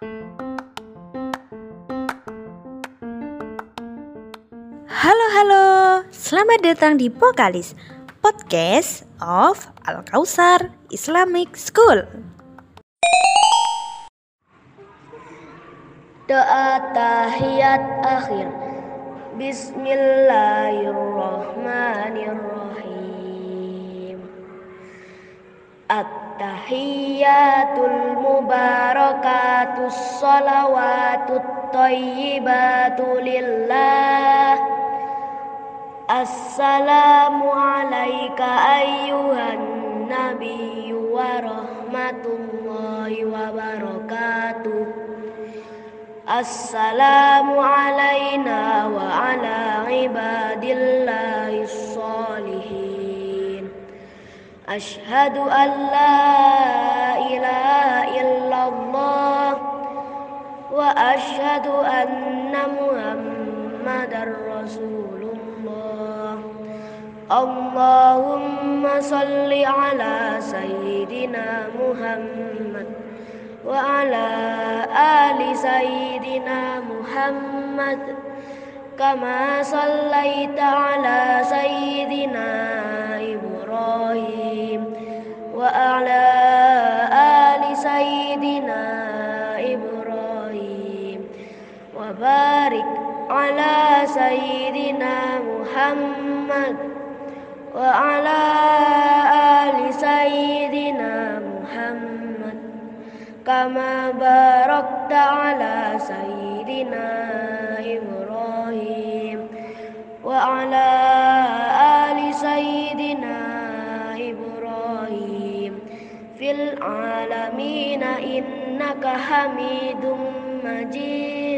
Halo halo, selamat datang di Pokalis Podcast of Al Kausar Islamic School. Doa tahiyat akhir. Bismillahirrahmanirrahim التحيات المباركات الصلوات الطيبات لله. السلام عليك أيها النبي ورحمة الله وبركاته. السلام علينا وعلى عباد الله. أشهد أن لا إله إلا الله وأشهد أن محمدا رسول الله. اللهم صل على سيدنا محمد وعلى آل سيدنا محمد كما صليت على وعلى آل سيدنا إبراهيم وبارك على سيدنا محمد وعلى آل سيدنا محمد كما باركت على سيدنا إبراهيم. في العالمين إنك حميد مجيد.